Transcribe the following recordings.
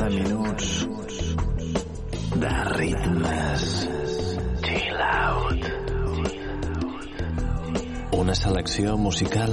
60 minuts de ritmes chill out. Una selecció musical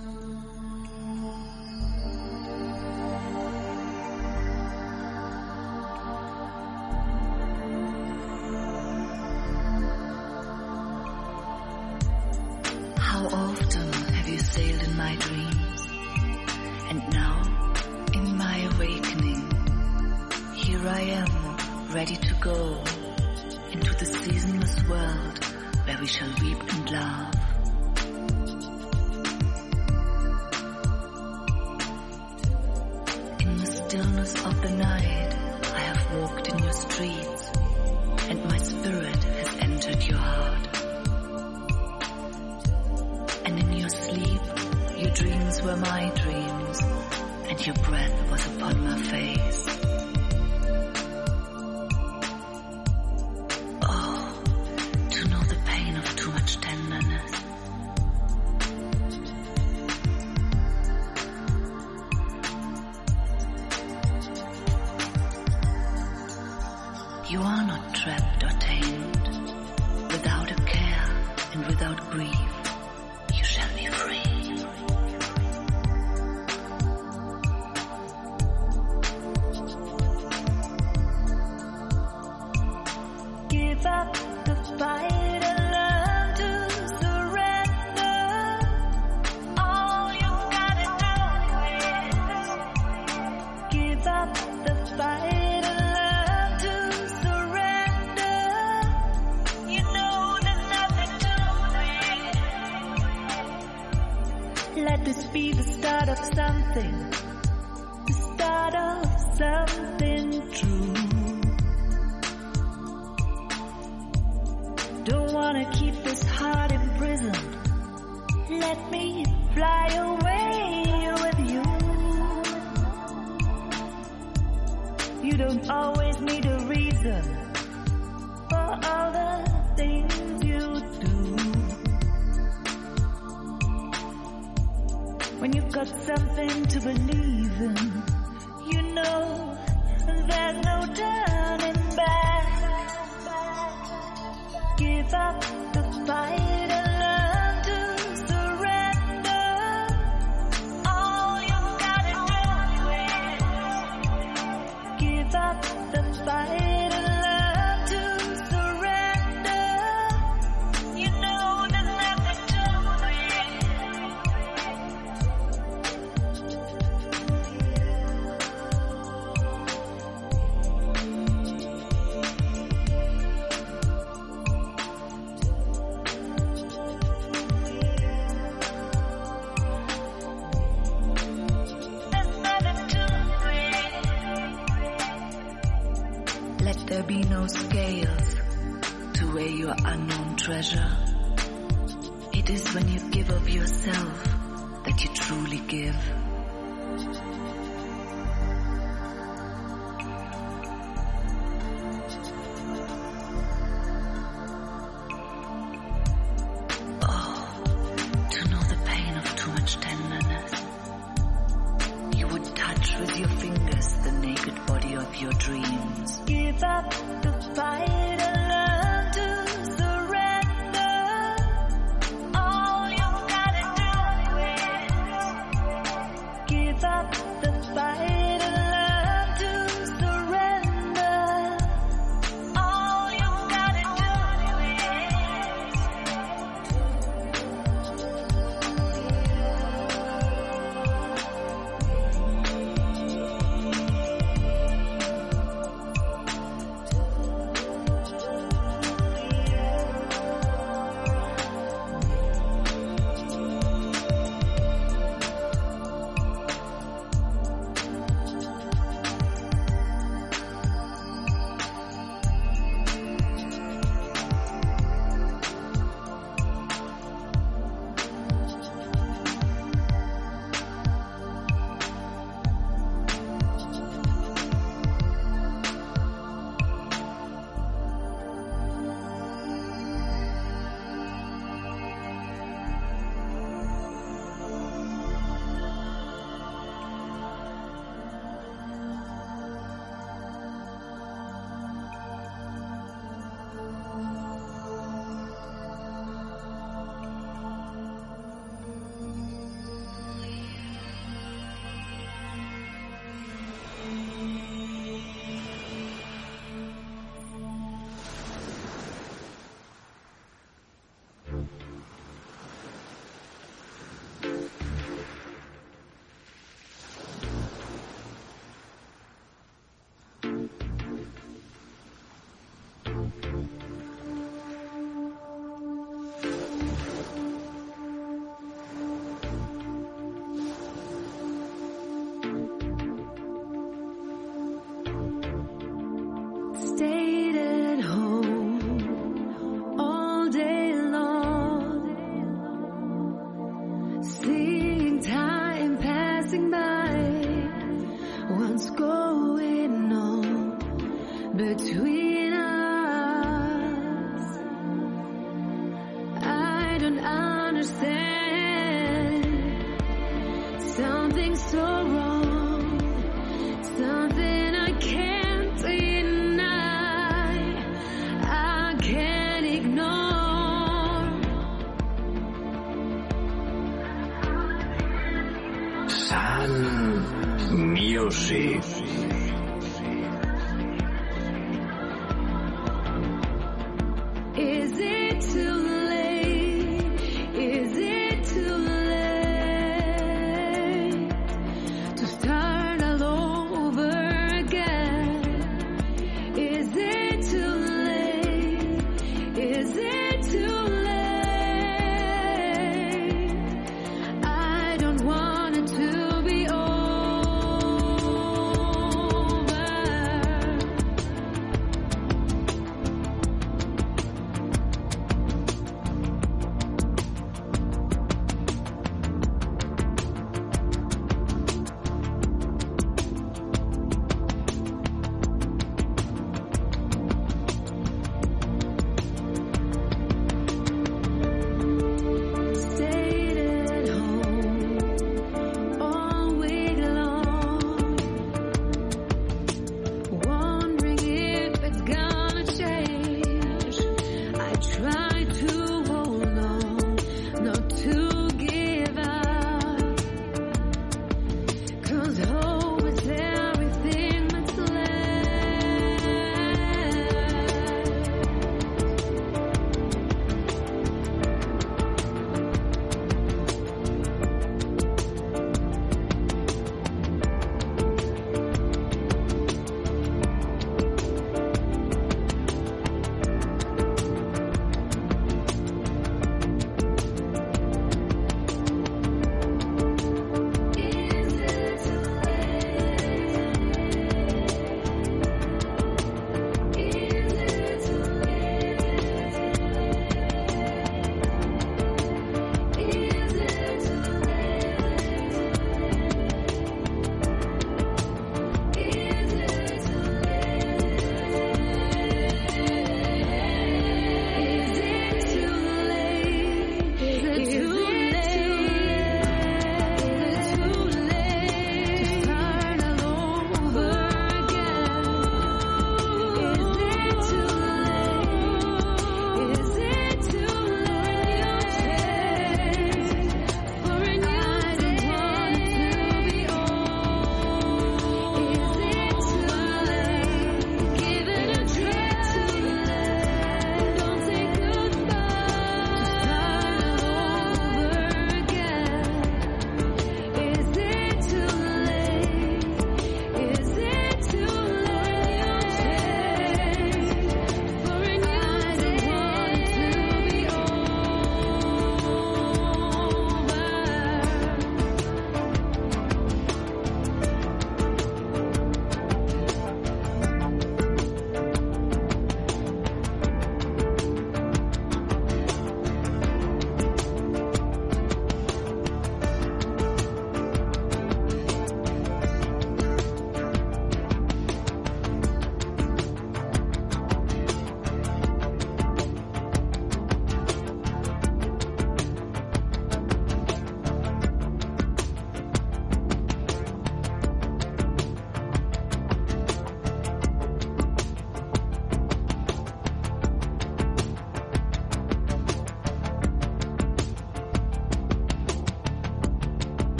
with your fingers the naked body of your dreams. Give up the fight.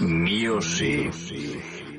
Music.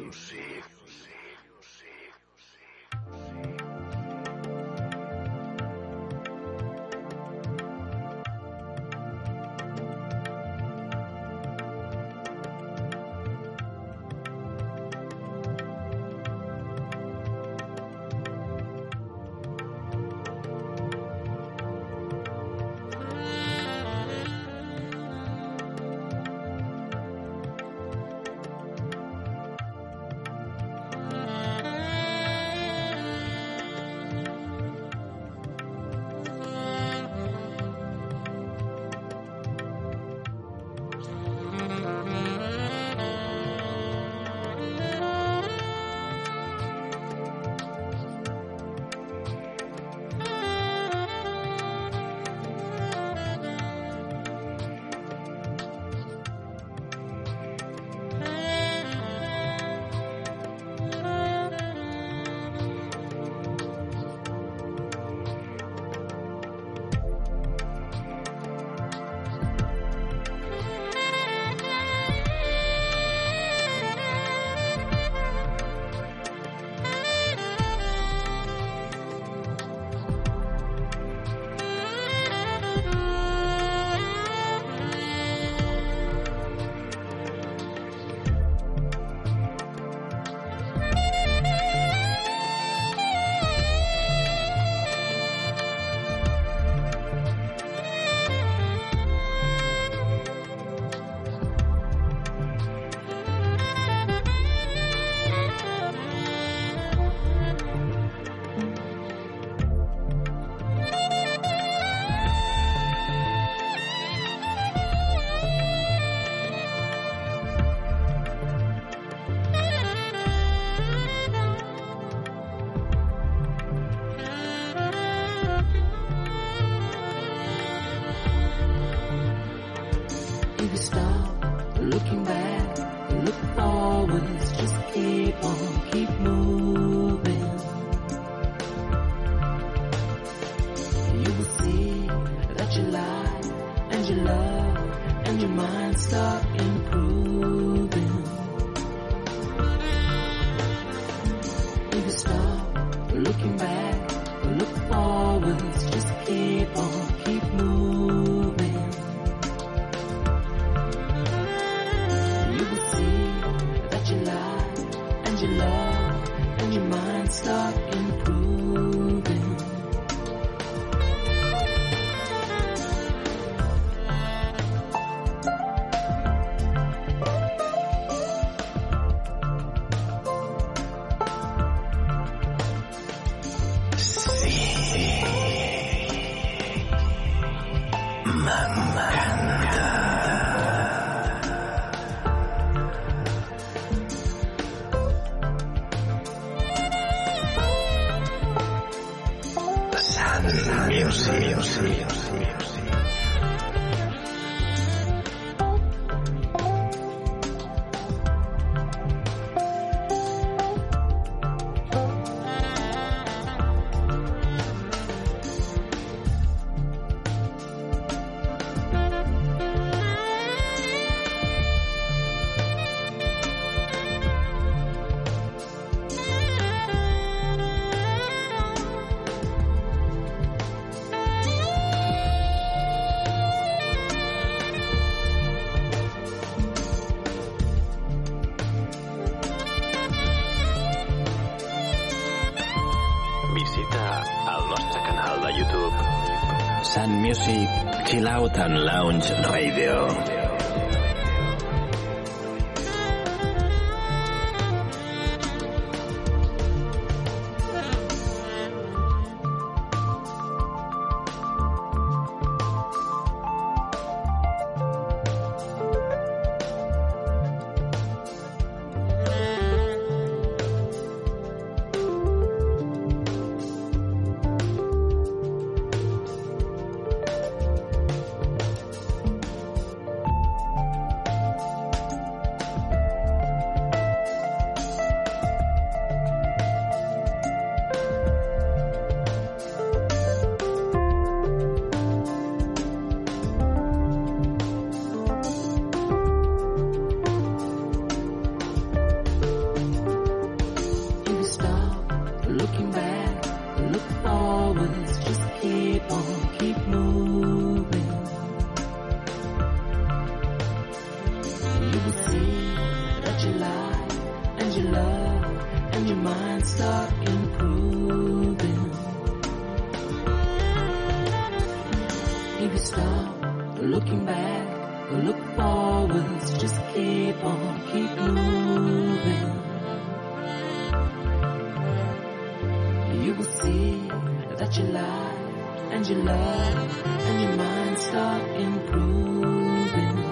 And Lounge Radio. you will see that your life and your love and your mind start improving.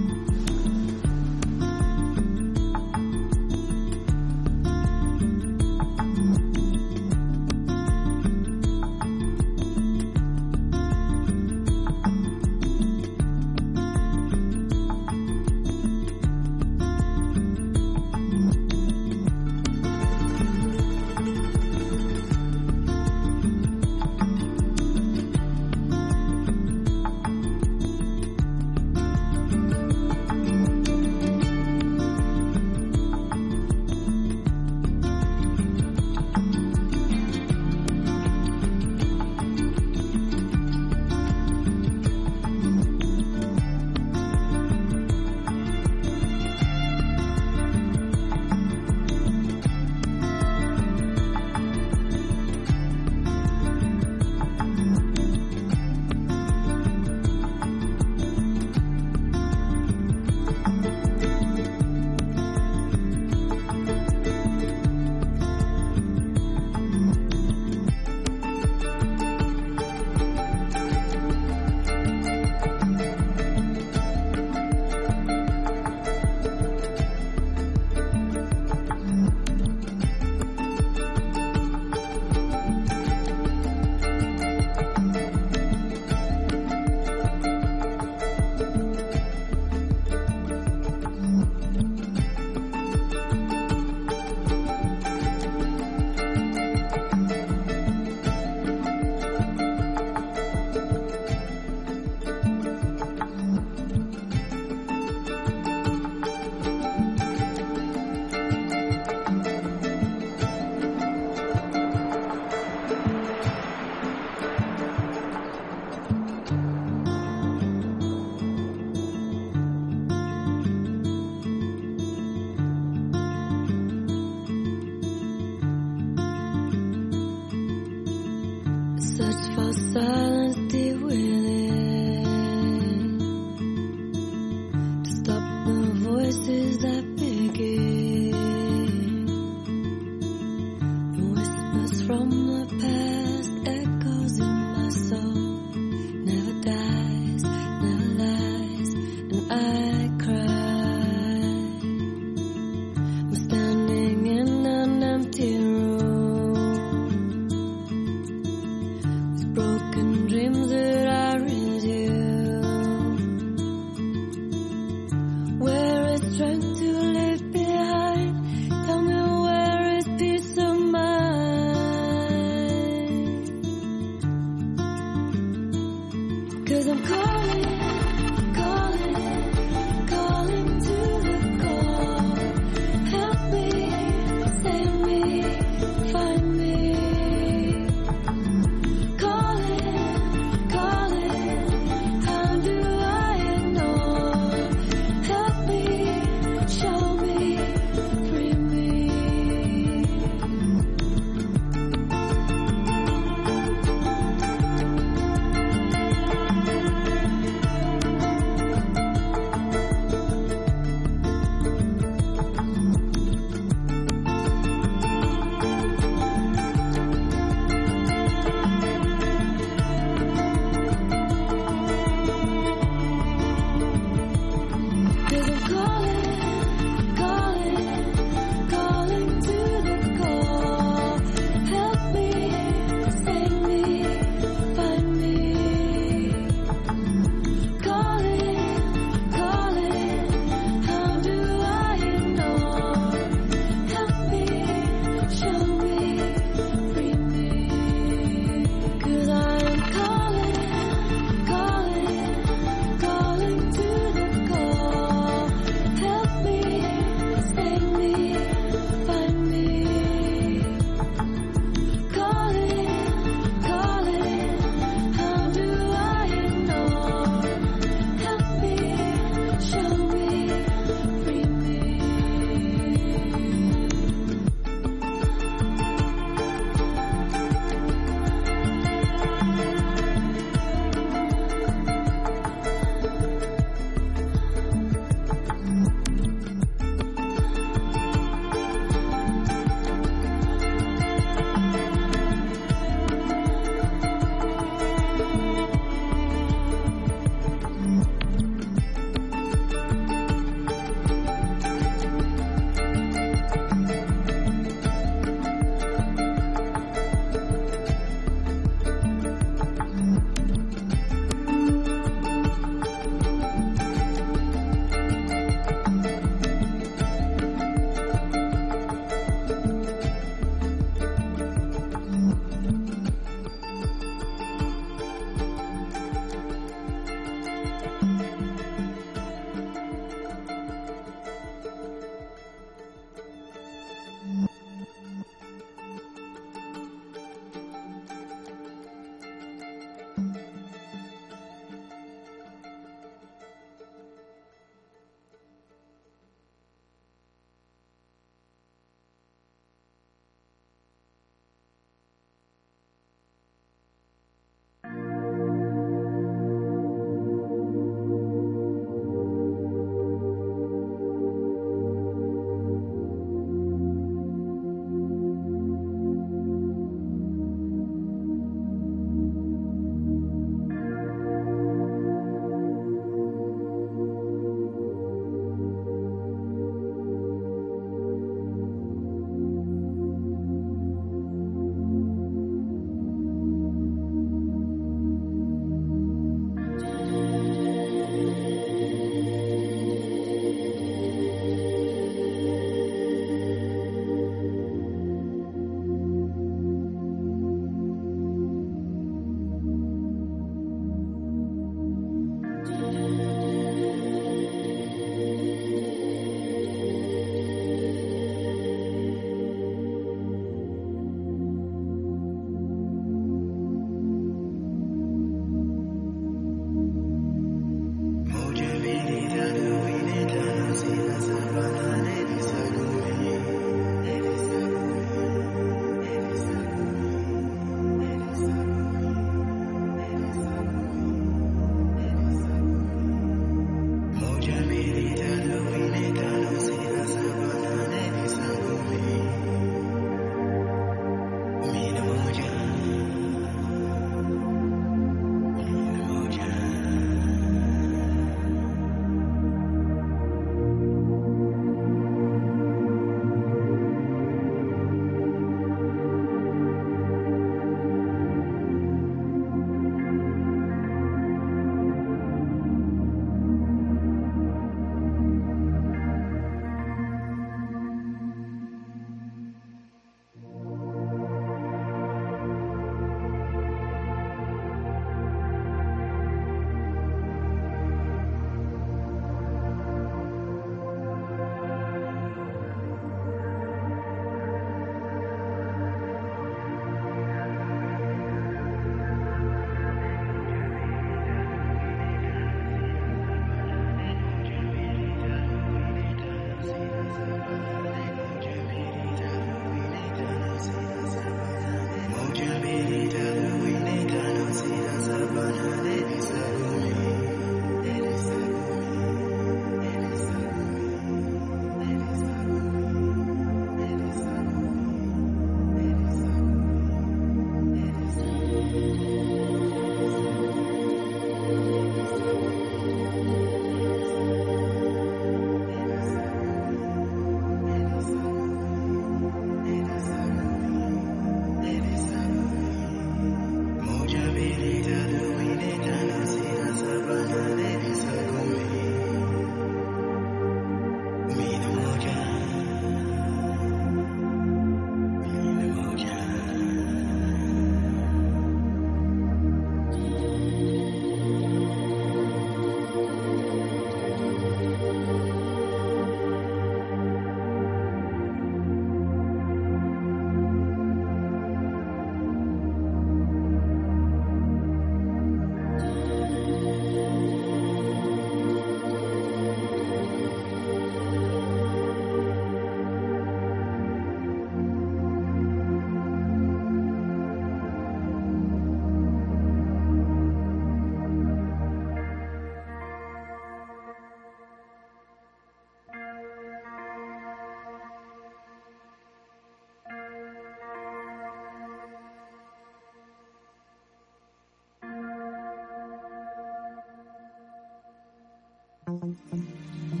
Sun Music.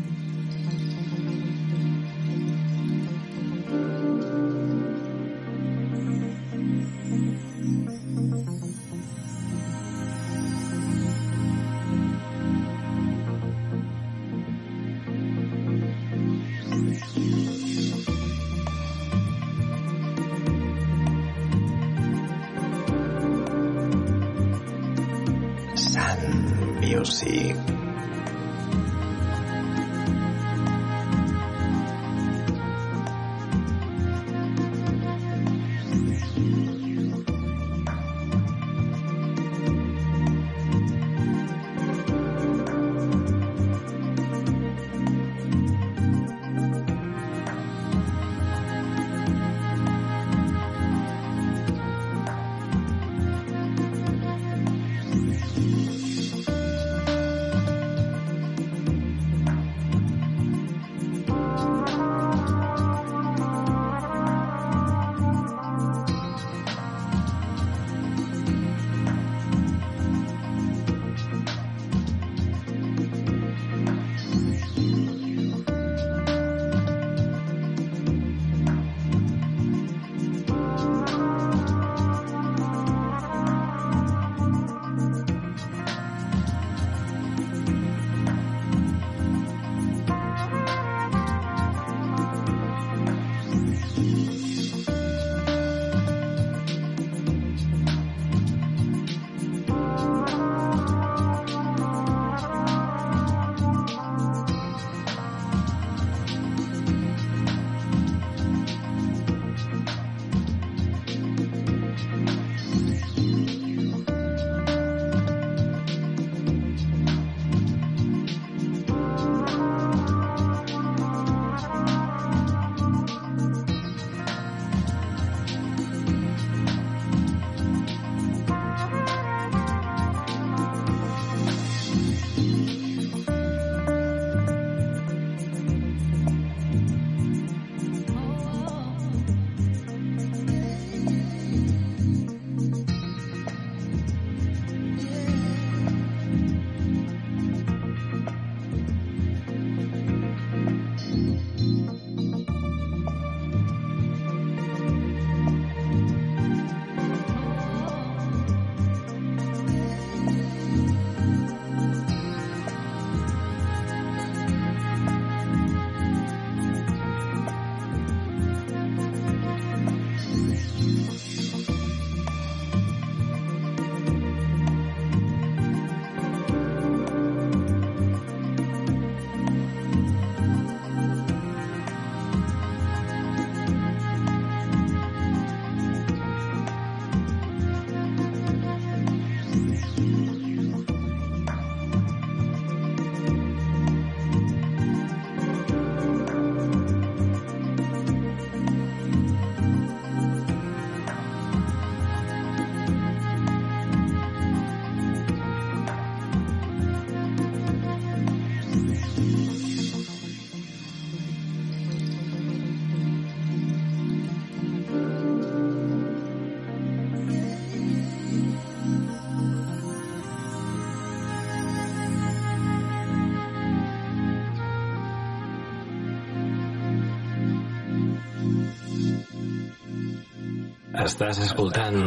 Estàs escoltant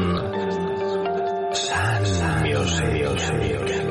Sun Music.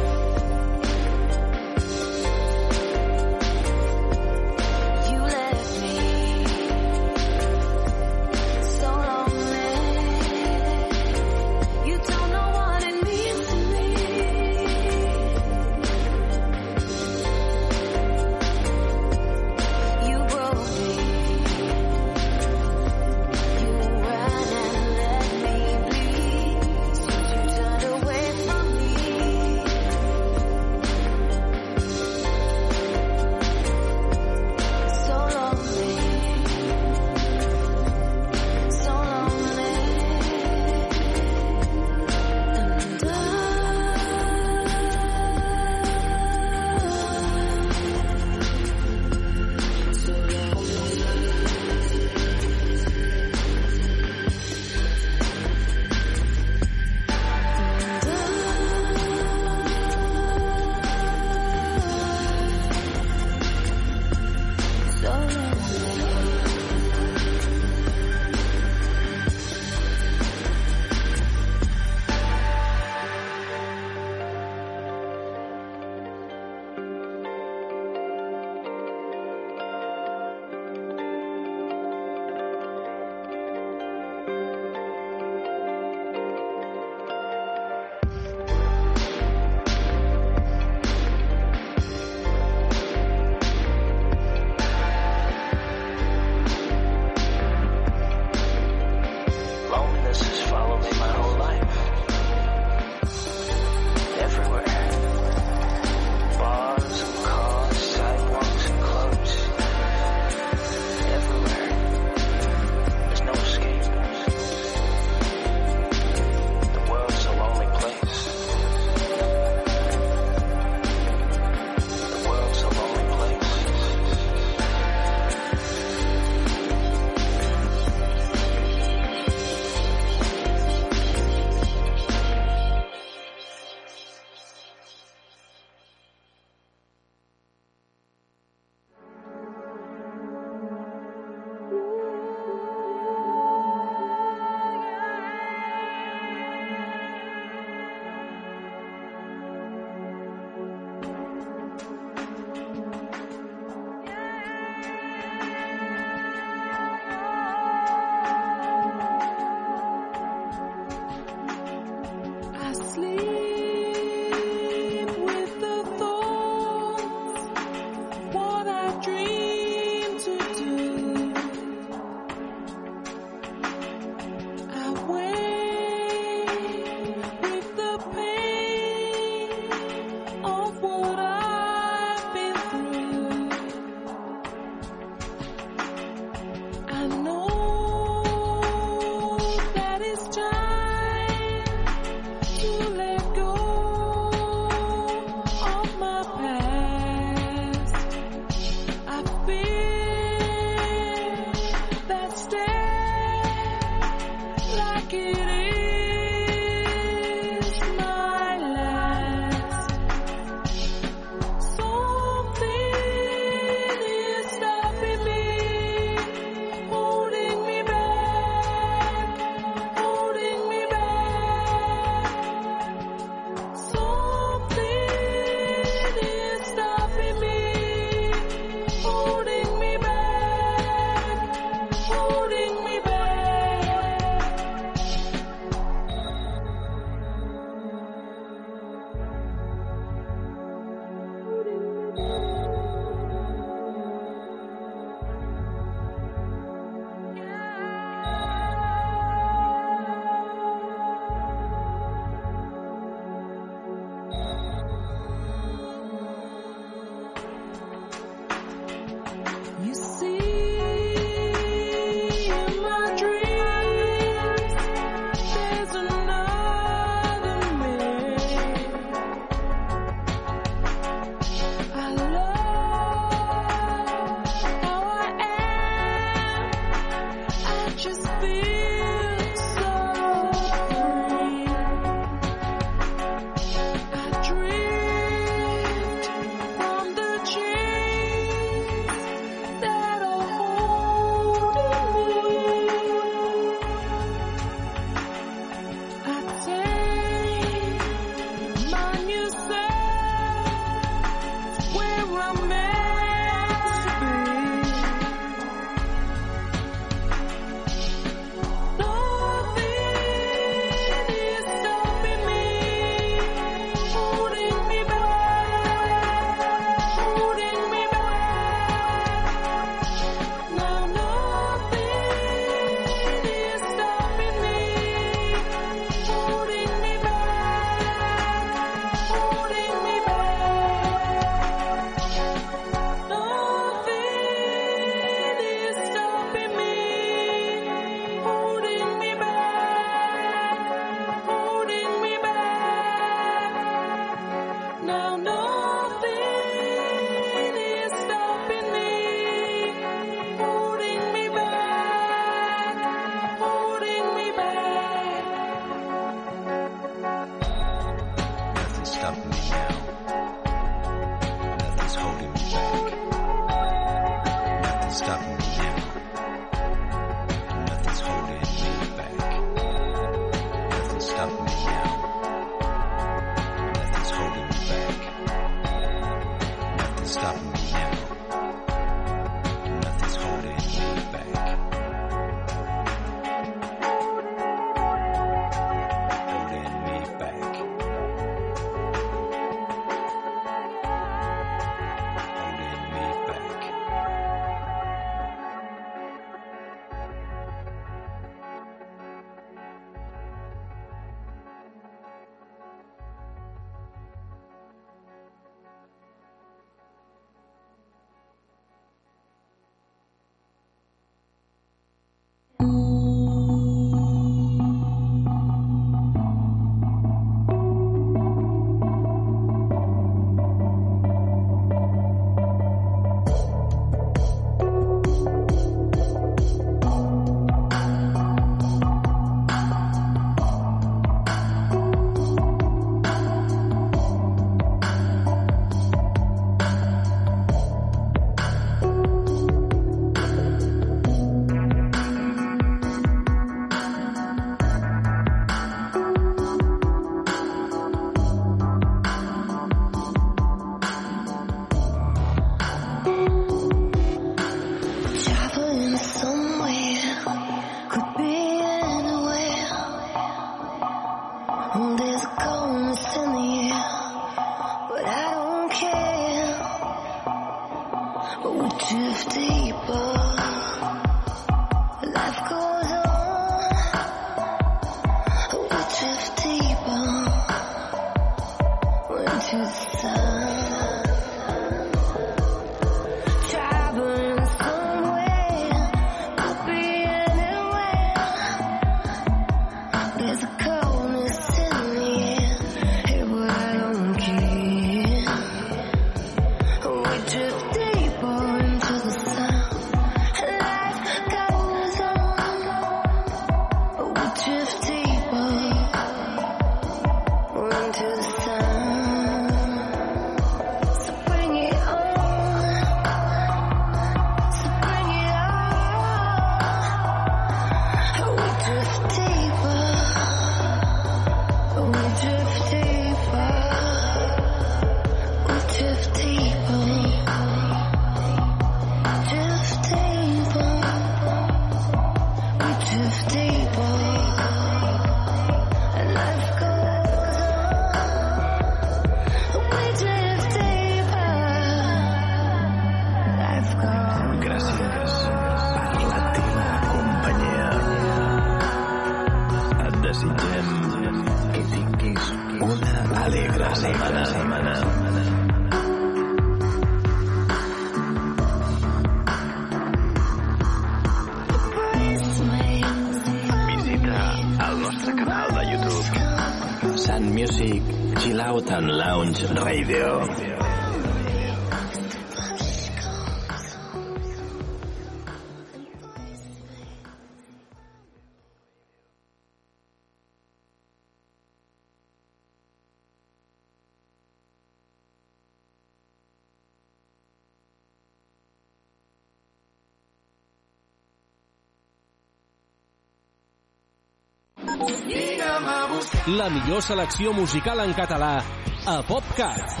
Millor selecció musical en català a PopCat.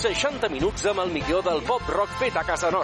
60 minuts amb el millor del pop rock fet a casa nostra.